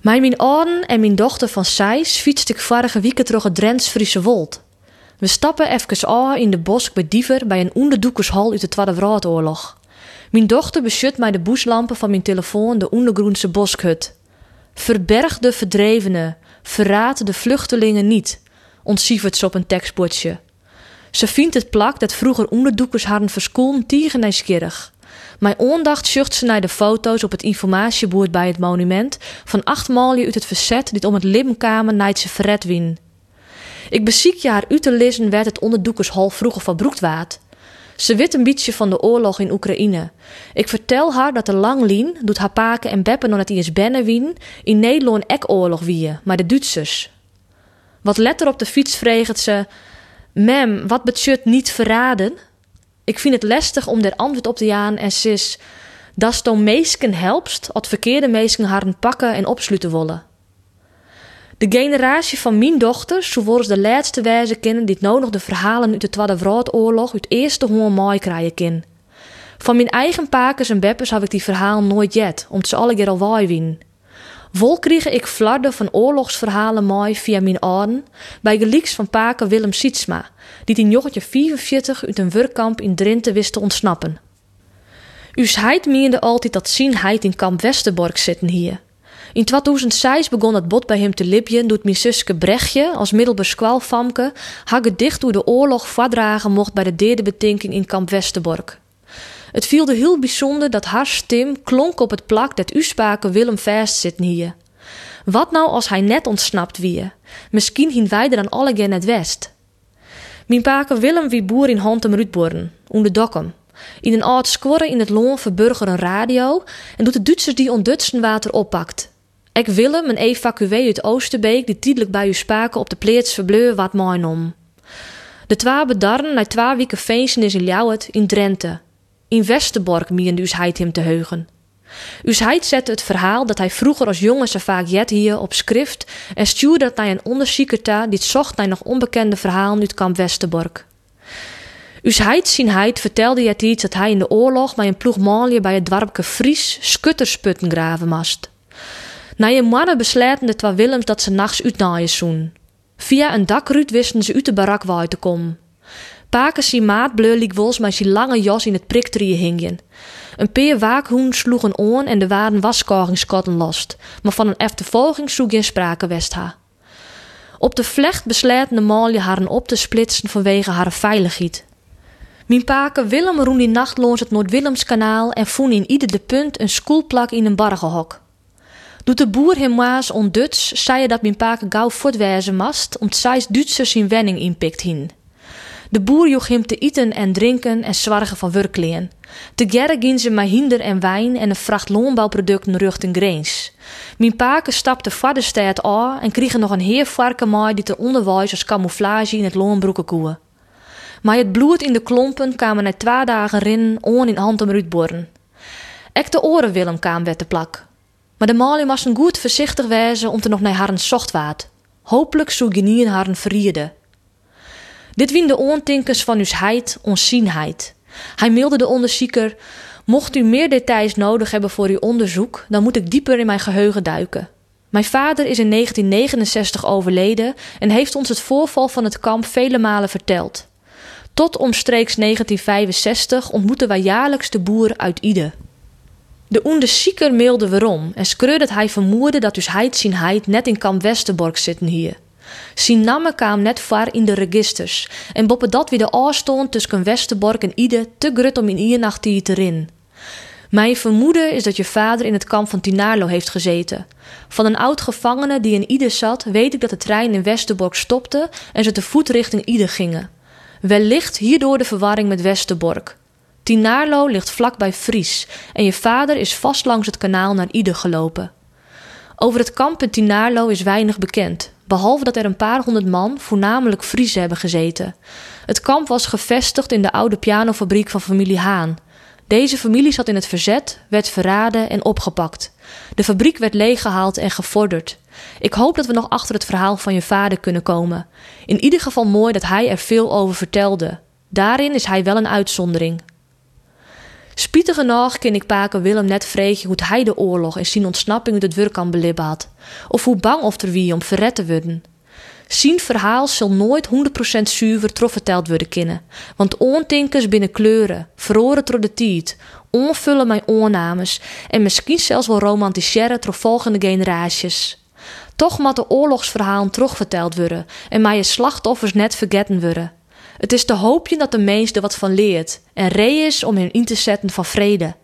Mijn mijn ouden en mijn dochter van Seis fietste ik vorige week terug het Drents Friese Wold. We stappen even aan in de bosk bij Diever bij een onderdoekershal uit de Tweede Wereldoorlog. Mijn dochter beschut mij de boeslampen van mijn telefoon de ondergroense boskhut. Verberg de verdrevenen, verraad de vluchtelingen niet, ontzievert ze op een tekstbordje. Ze vindt het plak dat vroeger onderdoekers hadden verskoon tegen. Mijn aandacht zucht ze naar de foto's op het informatiebord bij het monument van acht malje uit het verzet dit om het Libbenkamer naar ze verred wien. Ik beziek te lezen werd het onderdoekershal vroeger verbroekt waard. Ze weet een beetje van de oorlog in Oekraïne. Ik vertel haar dat de Langlien, doet haar paken en beppen nog net eens bennen wien, in Nederland ek oorlog wie, maar de Duitsers. Wat letter op de fiets vreegt ze: Mem, wat betekent niet verraden? Ik vind het lastig om er antwoord op te jaan en ze is dat to meesken helpst, als verkeerde meesken haar pakken en opsluiten willen. De generatie van mijn dochters, zoals de laatste wijze kennen die nodig de verhalen uit de Tweede Wereldoorlog uit eerste honger mooi krijgen. Van mijn eigen pakers en beppers heb ik die verhalen nooit jet, omdat ze alle keer al waai wien. Vol kreeg ik flarden van oorlogsverhalen mooi via mijn oren bij gelieks van paken Willem Sietsma, die in jochetje 44 uit een werkkamp in Drenthe wist te ontsnappen. Us heid meende altijd dat zien heid in kamp Westerbork zitten hier. In 2006 begon het bot bij hem te lipjen doet mijn zuske Brechtje als middelberskwalfamke hagge dicht door de oorlog vadragen mocht bij de derde betinking in kamp Westerbork. Het viel heel bijzonder dat haar stem klonk op het plak dat u spaken Willem vast zit hier. Wat nou als hij net ontsnapt wie? Misschien hien wij dan alle het west. Mijn paken Willem wie boer in Hontem Ruutborn, onder Dokkum. In een oud squarre in het loon verburger een radio en doet de Duitsers die ondutsen water oppakt. Ik Willem, een evacuee uit Oosterbeek, die tijdelijk bij u spaken op de pleets verbleur wat mooi om. De twa bedarren na twee weken feesten is in Ljouwet in Drenthe. In Westerbork miende us heid hem te heugen. Us heid zette het verhaal dat hij vroeger als jongen zo vaak jet hier op schrift en stuurde dat naar een onderzoeker die zocht naar nog onbekende verhalen uit kamp Westerbork. Us heid zien heid vertelde het iets dat hij in de oorlog bij een ploeg malje bij het dorpje Fries skuttersputten graven mast. Na je mannen besluiten de twee Willems dat ze nachts uitnaaien zoen. Via een dakruut wisten ze uit de barak waar te komen. Paken zien maat bleur wols met zijn lange jas in het priktrieën hingen. Een peer waakhoen sloegen oon en de waren waskogingskotten lost, maar van een eftervolging zoek geen sprake west ha. Op de vlecht besluiten de malje haar op te splitsen vanwege haar veiligheid. Mijn paken Willem roen die nacht het Noord-Willemskanaal en voen in ieder de punt een schoolplak in een bargenhok. Doet de boer hem maas onduts, zei je dat mijn paken gauw voortwijzen mast, om zijs Duitsers zijn wenning inpikt hin. De boer joeg hem te eten en drinken en zwargen van werkleen. Te gerre gingen ze maar hinder en wijn en een vracht loonbouwproducten ruchten greens. Mijn paken stapte voor de stad aan en kregen nog een heer varken mee die te onderwijs als camouflage in het loonbroeken koeën. Maar het bloed in de klompen kwamen na twee dagen rinnen on in Hantem Ruutborn. Ek de oren Willem kwam werd de plak. Maar de malie een goed voorzichtig wezen om te nog naar haar zocht waard. Hopelijk zou genieën haar verriede. Dit wien de oontinkers van uw heid, onzienheid. Hij mailde de onderzoeker: Mocht u meer details nodig hebben voor uw onderzoek, dan moet ik dieper in mijn geheugen duiken. Mijn vader is in 1969 overleden en heeft ons het voorval van het kamp vele malen verteld. Tot omstreeks 1965 ontmoeten wij jaarlijks de boer uit Ide. De onderzoeker mailde waarom en skreurde dat hij vermoedde dat dus heid heid net in kamp Westerbork zitten hier. Zijn namen kwam net var in de registers en boppe dat wie de afstand tussen Westerbork en Ide te grut om in Iernacht te erin. Mijn vermoeden is dat je vader in het kamp van Tinarlo heeft gezeten. Van een oud gevangene die in Ide zat, weet ik dat de trein in Westerbork stopte en ze te voet richting Ide gingen. Wellicht hierdoor de verwarring met Westerbork. Tinarlo ligt vlakbij Fries en je vader is vast langs het kanaal naar Ide gelopen. Over het kamp in Tinarlo is weinig bekend, behalve dat er een paar honderd man, voornamelijk Friese, hebben gezeten. Het kamp was gevestigd in de oude pianofabriek van familie Haan. Deze familie zat in het verzet, werd verraden en opgepakt. De fabriek werd leeggehaald en gevorderd. Ik hoop dat we nog achter het verhaal van je vader kunnen komen. In ieder geval mooi dat hij er veel over vertelde. Daarin is hij wel een uitzondering. Spietig genoeg ik paken Willem net vregen hoe hij de oorlog en zijn ontsnapping uit het werk kan belibben had. Of hoe bang of er wie om verred te worden. Zijn verhaal zal nooit 100% zuiver terugverteld worden kunnen. Want oontinkers binnen kleuren, verloren door de tijd, onvullen mijn oornames en misschien zelfs wel romantiseren door volgende generaties. Toch moet de oorlogsverhalen terugverteld worden en mij je slachtoffers net vergeten worden. Het is te hoopje dat de mens er wat van leert en ree is om hen in te zetten van vrede.